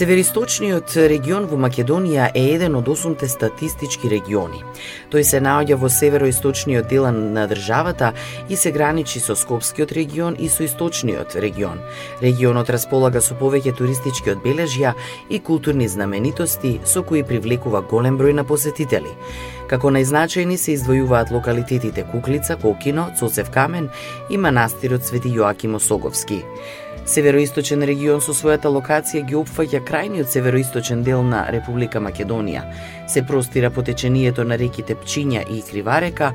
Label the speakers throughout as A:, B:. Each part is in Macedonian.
A: Североисточниот регион во Македонија е еден од осумте статистички региони. Тој се наоѓа во североисточниот дел на државата и се граничи со Скопскиот регион и со Источниот регион. Регионот располага со повеќе туристички одбележја и културни знаменитости со кои привлекува голем број на посетители. Како најзначајни се издвојуваат локалитетите Куклица, Кокино, Цоцев камен и манастирот Свети Јоаким Осоговски. Североисточен регион со својата локација ги опфаќа крајниот североисточен дел на Република Македонија. Се простира по течението на реките Пчиња и Криварека,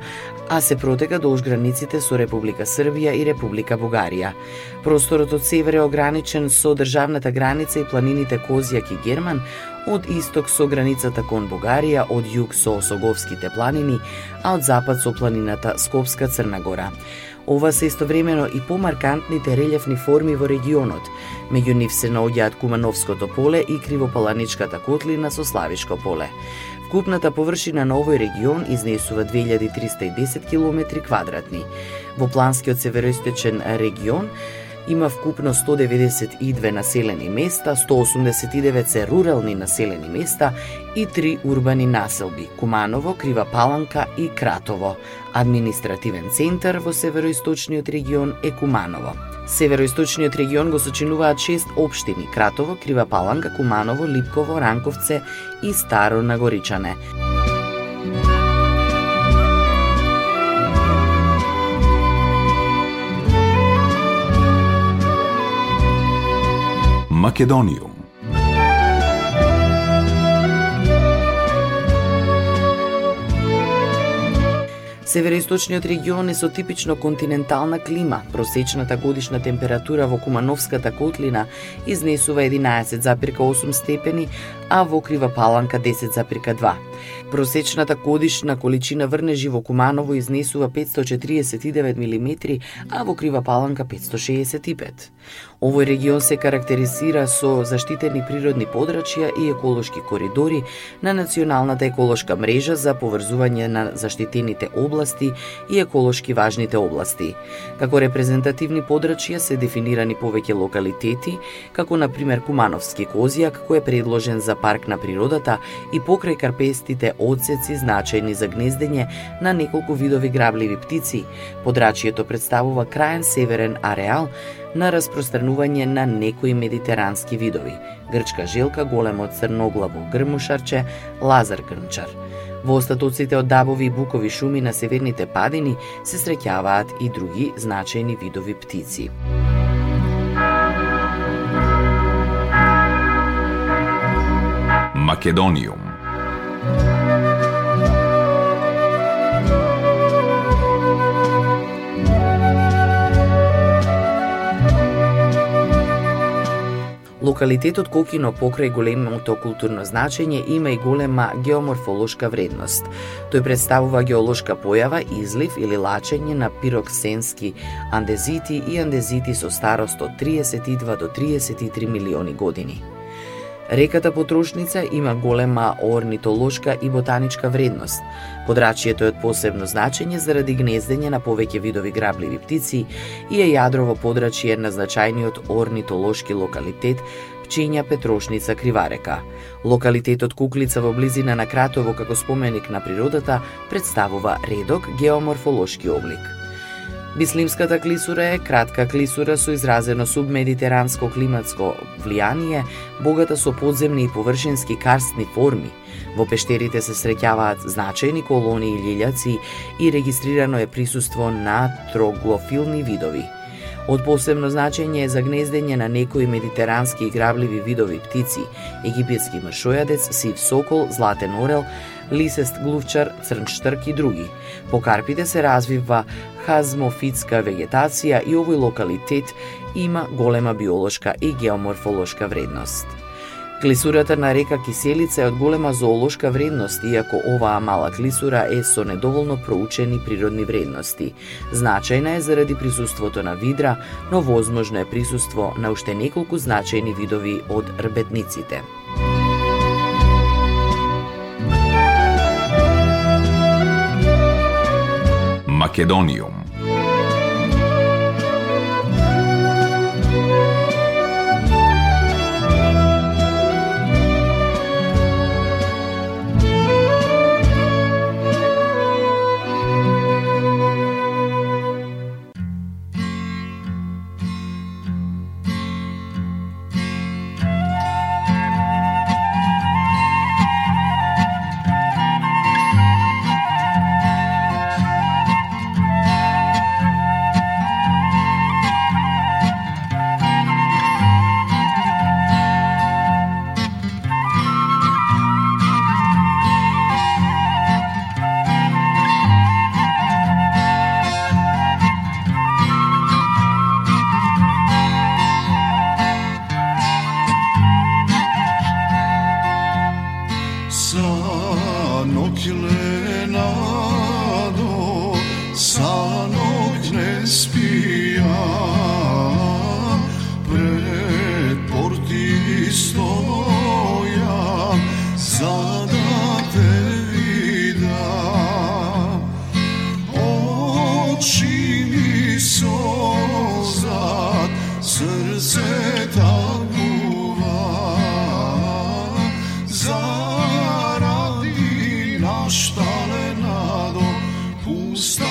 A: а се протега долж границите со Република Србија и Република Бугарија. Просторот од север е ограничен со државната граница и планините Козјак и Герман, од исток со границата кон Бугарија, од југ со Осоговските планини, а од запад со планината Скопска Црна Гора. Ова се истовремено и помаркантните релефни форми во регионот. Меѓу нив се наоѓаат Кумановското поле и Кривопаланичката котлина со Славишко поле. Вкупната површина на овој регион изнесува 2310 км квадратни. Во планскиот североисточен регион има вкупно 192 населени места, 189 се рурални населени места и три урбани населби – Куманово, Крива Паланка и Кратово. Административен центар во североисточниот регион е Куманово. Североисточниот регион го сочинуваат шест општини – Кратово, Крива Паланка, Куманово, Липково, Ранковце и Старо Нагоричане.
B: Македониум.
A: Североисточниот регион е со типично континентална клима. Просечната годишна температура во Кумановската котлина изнесува 11,8 степени, а во Крива Паланка 10,2. Просечната годишна количина врнежи во Куманово изнесува 549 мм, а во Крива Паланка 565. Овој регион се карактеризира со заштитени природни подрачја и еколошки коридори на националната еколошка мрежа за поврзување на заштитените области и еколошки важните области. Како репрезентативни подрачја се дефинирани повеќе локалитети, како на пример Кумановски козјак кој е предложен за парк на природата и покрај карпестите одсеци значајни за гнездење на неколку видови грабливи птици. Подрачјето представува краен северен ареал на распространување на некои медитерански видови – грчка желка, големо црноглаво грмушарче, лазар грмчар. Во остатоците од дабови и букови шуми на северните падини се среќаваат и други значајни видови птици.
B: Македониум.
A: Локалитетот Кокино покрај големото културно значење има и голема геоморфолошка вредност. Тој представува геолошка појава, излив или лачење на пироксенски андезити и андезити со старост од 32 до 33 милиони години. Реката Потрошница има голема орнитолошка и ботаничка вредност. Подрачјето е од посебно значење заради гнездење на повеќе видови грабливи птици и е јадрово подрачје на значајниот орнитолошки локалитет Пчиња Петрошница Криварека. Локалитетот Куклица во близина на Кратово како споменик на природата представува редок геоморфолошки облик. Бислимската клисура е кратка клисура со изразено субмедитеранско климатско влијание, богата со подземни и површински карстни форми. Во пештерите се среќаваат значајни колонии лилјаци и регистрирано е присуство на троглофилни видови. Од посебно значење е за гнездење на некои медитерански игравливи видови птици, египетски мршојадец, сив сокол, златен орел, лисест глувчар, црн штрк и други. По карпите се развива хазмофитска вегетација и овој локалитет има голема биолошка и геоморфолошка вредност. Клисурата на река Киселица е од голема зоолошка вредност, иако оваа мала клисура е со недоволно проучени природни вредности. Значајна е заради присуството на видра, но возможно е присуство на уште неколку значајни видови од рбетниците.
B: Македониум stale nado, pusta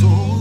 B: Số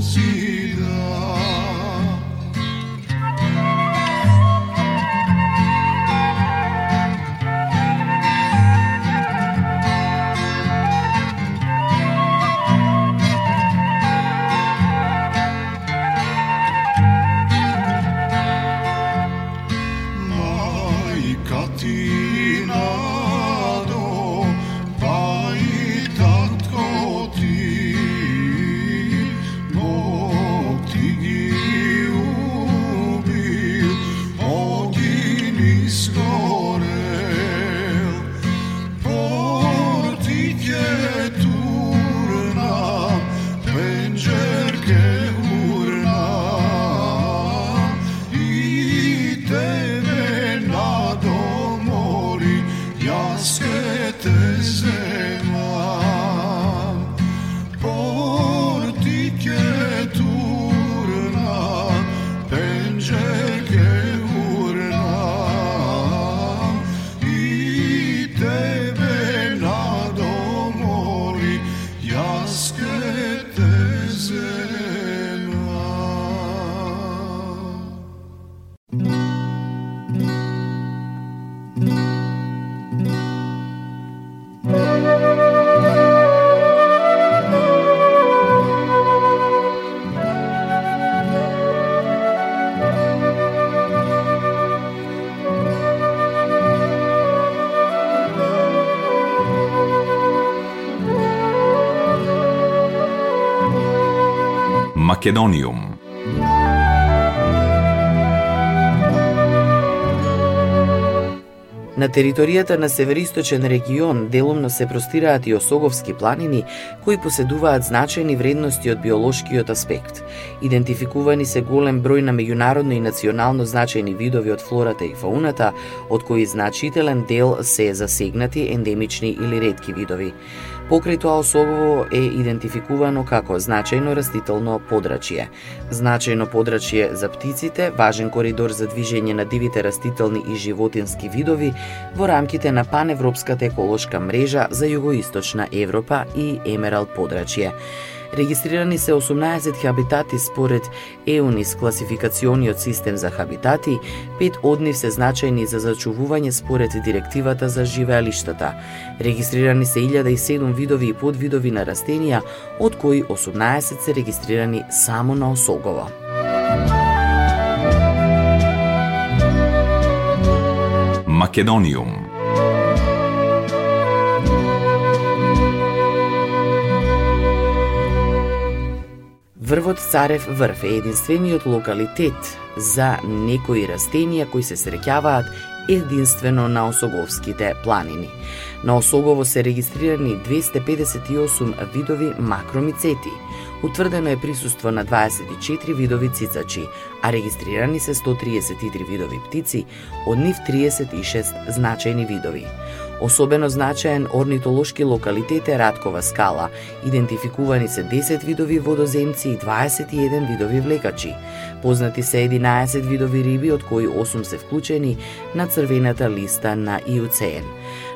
B: Thursday morning. Македониум
A: На територијата на Североисточен регион делумно се простираат и осоговски планини кои поседуваат значајни вредности од биолошкиот аспект. Идентификувани се голем број на меѓународно и национално значајни видови од флората и фауната, од кои значителен дел се засегнати ендемични или ретки видови. Покрај тоа Осогово е идентификувано како значајно растително подрачје. Значајно подрачје за птиците, важен коридор за движење на дивите растителни и животински видови во рамките на паневропската еколошка мрежа за југоисточна Европа и Емерал подрачје. Регистрирани се 18 хабитати според ЕУНИС класификациониот систем за хабитати, пет од нив се значајни за зачувување според директивата за живеалиштата. Регистрирани се 1007 видови и подвидови на растенија, од кои 18 се регистрирани само на Осогово.
B: Македониум
A: Врвот Царев врв е единствениот локалитет за некои растенија кои се среќаваат единствено на Осоговските планини. На Осогово се регистрирани 258 видови макромицети. Утврдено е присуство на 24 видови цицачи, а регистрирани се 133 видови птици, од нив 36 значајни видови. Особено значаен орнитолошки локалитет е Раткова скала. Идентификувани се 10 видови водоземци и 21 видови влекачи. Познати се 11 видови риби, од кои 8 се вклучени на црвената листа на ИУЦН.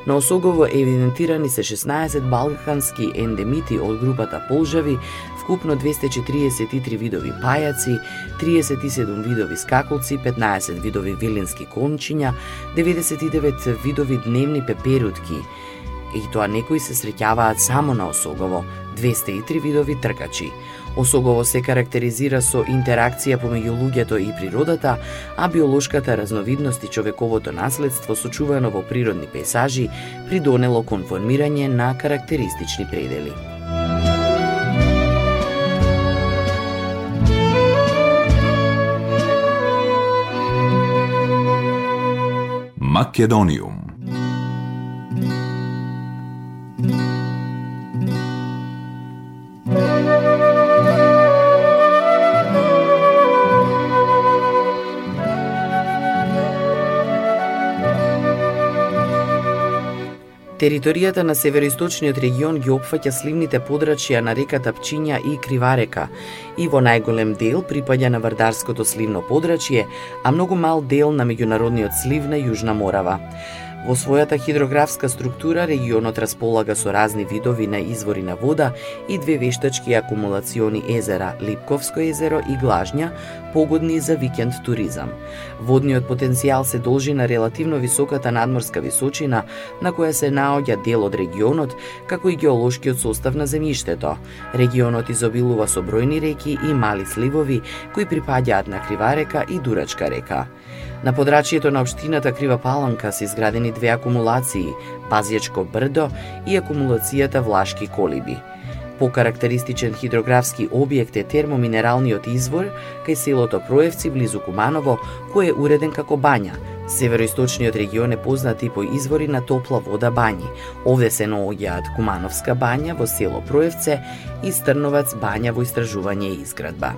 A: На Осогово евидентирани се 16 балкански ендемити од групата полжави, вкупно 243 видови пајаци, 37 видови скакулци, 15 видови вилински кончиња, 99 видови дневни пеперутки, и тоа некои се среќаваат само на Осогово, 203 видови тркачи. Осогово се карактеризира со интеракција помеѓу луѓето и природата, а биолошката разновидност и човековото наследство сочувано во природни пейсажи придонело кон формирање на карактеристични предели.
B: Македониум
A: Територијата на североисточниот регион ги опфаќа сливните подрачја на реката Пчиња и Криварека и во најголем дел припаѓа на Вардарското сливно подрачје, а многу мал дел на меѓународниот слив на Јужна Морава. Во својата хидрографска структура, регионот располага со разни видови на извори на вода и две вештачки акумулациони езера – Липковско езеро и Глажња, погодни за викенд туризам. Водниот потенцијал се должи на релативно високата надморска височина на која се наоѓа дел од регионот, како и геолошкиот состав на земјиштето. Регионот изобилува со бројни реки и мали сливови кои припаѓаат на Криварека и Дурачка река. На подрачјето на општината Крива Паланка се изградени две акумулации, Базијачко брдо и акумулацијата Влашки колиби. По карактеристичен хидрографски објект е термоминералниот извор кај селото Проевци близу Куманово, кој е уреден како бања. Североисточниот регион е познат и по извори на топла вода бањи. Овде се наоѓаат Кумановска бања во село Проевце и Стрновац бања во истражување и изградба.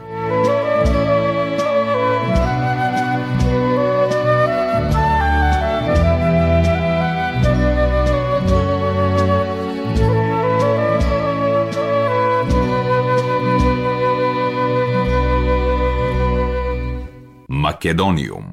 B: Македониум.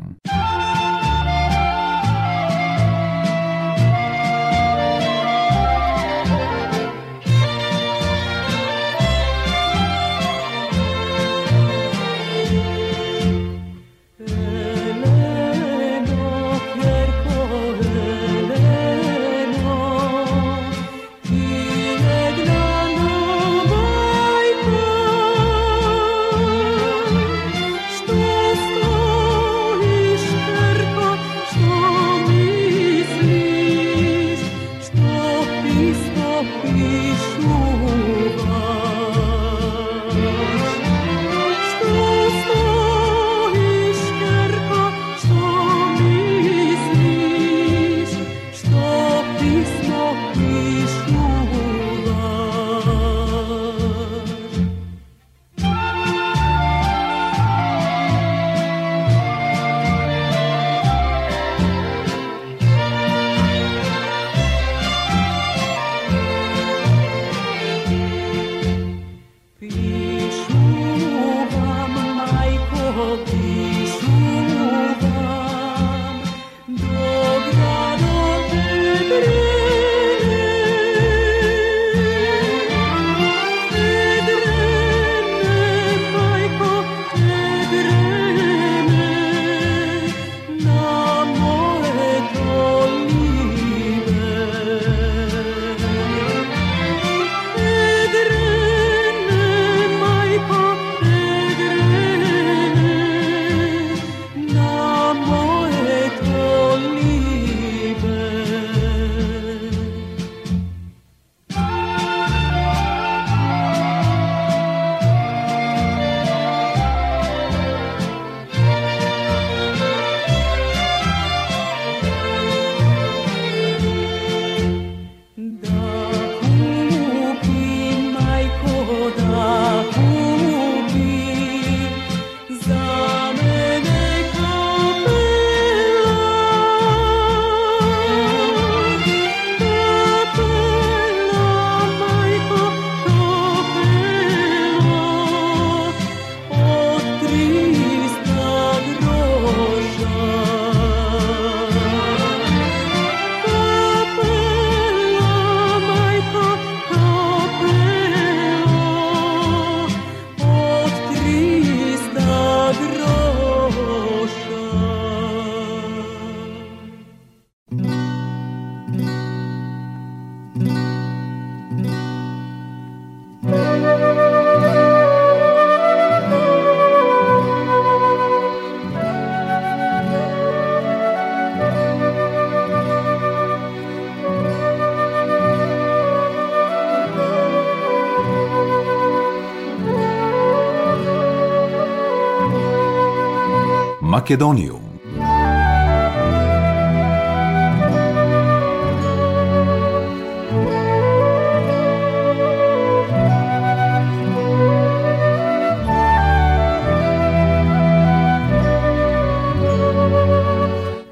B: Македониум.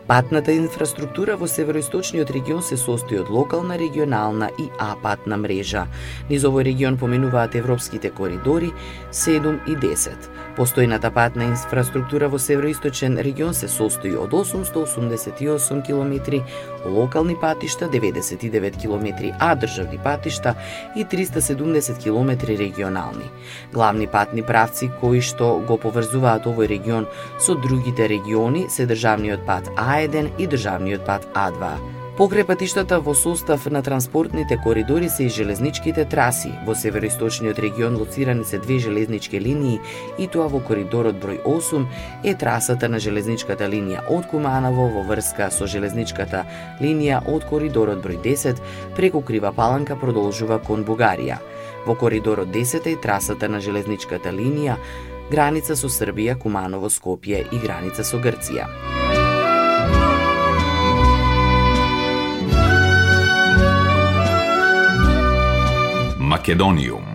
A: Патната инфраструктура во североисточниот регион се состои од локална, регионална и апатна мрежа. Низ овој регион поминуваат европските коридори 7 и 10. Постојната патна инфраструктура во североисточен регион се состои од 888 км локални патишта, 99 км, а државни патишта и 370 км регионални. Главни патни правци кои што го поврзуваат овој регион со другите региони се државниот пат А1 и државниот пат А2. Покрај патиштата во состав на транспортните коридори се и железничките траси. Во североисточниот регион лоцирани се две железнички линии и тоа во коридорот број 8 е трасата на железничката линија од Куманово во врска со железничката линија од коридорот број 10 преку Крива Паланка продолжува кон Бугарија. Во коридорот 10 е трасата на железничката линија граница со Србија, Куманово, Скопје и граница со Грција.
B: Македониум.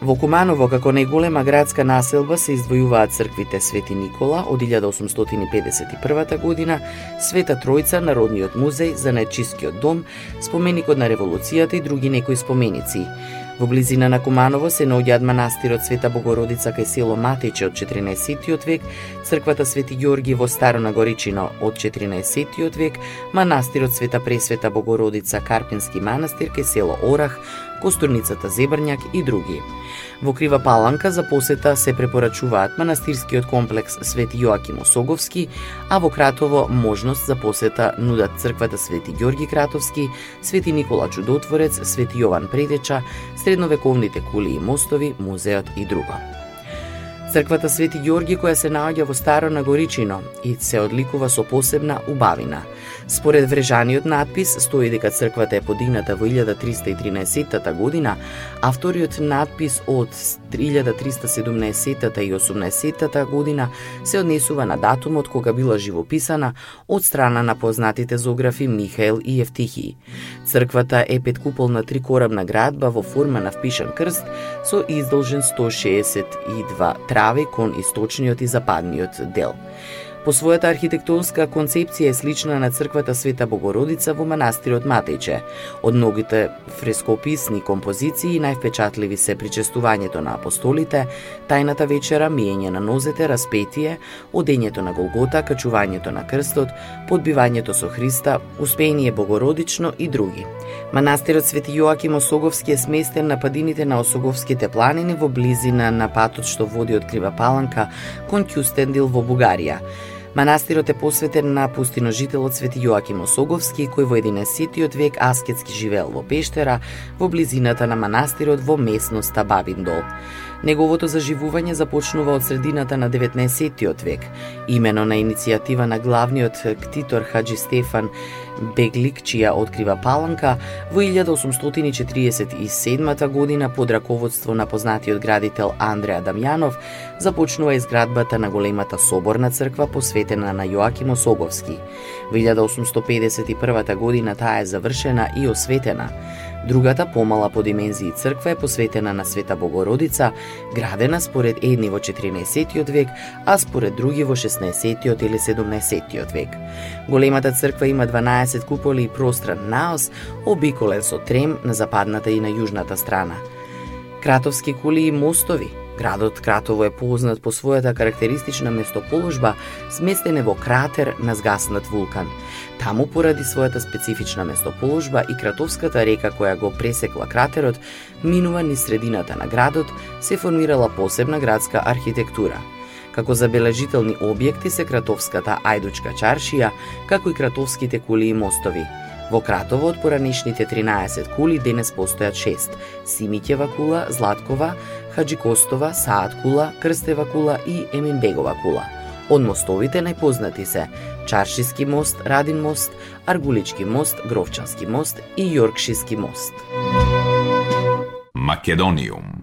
A: Во Куманово, како најголема градска населба, се издвојуваат црквите Свети Никола од 1851 година, Света Тројца, Народниот музеј, Занечискиот дом, споменикот на револуцијата и други некои споменици. Во близина на Куманово се наоѓаат манастирот Света Богородица кај село Матиче од 14 век, црквата Свети Ѓорги во Старо Нагоричино од 14 век, манастирот Света Пресвета Богородица Карпински манастир кај село Орах, костурницата Зебрњак и други. Во Крива Паланка за посета се препорачуваат манастирскиот комплекс Свети Јоаким Осоговски, а во Кратово можност за посета нудат црквата Свети Ѓорги Кратовски, Свети Никола Чудотворец, Свети Јован Предеча, средновековните кули и мостови, музеот и друго. Црквата Свети Ѓорги која се наоѓа во Старо Нагоричино и се одликува со посебна убавина. Според врежаниот надпис стои дека црквата е подигната во 1313 година, а вториот надпис од 1317 и 18 година се однесува на датумот кога била живописана од страна на познатите зографи Михаел и Евтихи. Црквата е петкуполна трикорабна градба во форма на впишан крст со издолжен 162 трави кон источниот и западниот дел. По својата архитектонска концепција е слична на црквата Света Богородица во манастирот Матејче. Од многите фрескописни композиции највпечатливи се причестувањето на апостолите, тајната вечера, миење на нозете, распетие, одењето на Голгота, качувањето на крстот, подбивањето со Христа, успеение богородично и други. Манастирот Свети Јоаким Осоговски е сместен на падините на Осоговските планини во близина на патот што води од Крива Паланка кон Кјустендил во Бугарија. Манастирот е посветен на пустиножителот Свети Јоаким Осоговски, кој во 11 век аскетски живеел во пештера во близината на манастирот во местноста Бабиндол. Неговото заживување започнува од средината на 19 век, имено на иницијатива на главниот ктитор Хаджи Стефан Беглик, чија открива Паланка, во 1847 година под раководство на познатиот градител Андреа Дамјанов започнува изградбата на големата соборна црква посветена на Јоаким Осоговски. Во 1851 година таа е завршена и осветена. Другата, помала по димензии црква е посветена на Света Богородица, градена според едни во 14 век, а според други во 16 или 17 век. Големата црква има 12 куполи и простран наос, обиколен со трем на западната и на јужната страна. Кратовски кули и мостови, Градот Кратово е познат по својата карактеристична местоположба, сместен е во кратер на згаснат вулкан. Таму поради својата специфична местоположба и Кратовската река која го пресекла кратерот, минува низ средината на градот, се формирала посебна градска архитектура. Како забележителни објекти се Кратовската ајдучка чаршија, како и Кратовските кули и мостови – Во Кратово од поранешните 13 кули денес постојат 6. Симиќева кула, Златкова, Хаджикостова, Саат кула, Крстева кула и Еминбегова кула. Од мостовите најпознати се Чаршиски мост, Радин мост, Аргулички мост, Гровчански мост и Јоркшиски мост. Македониум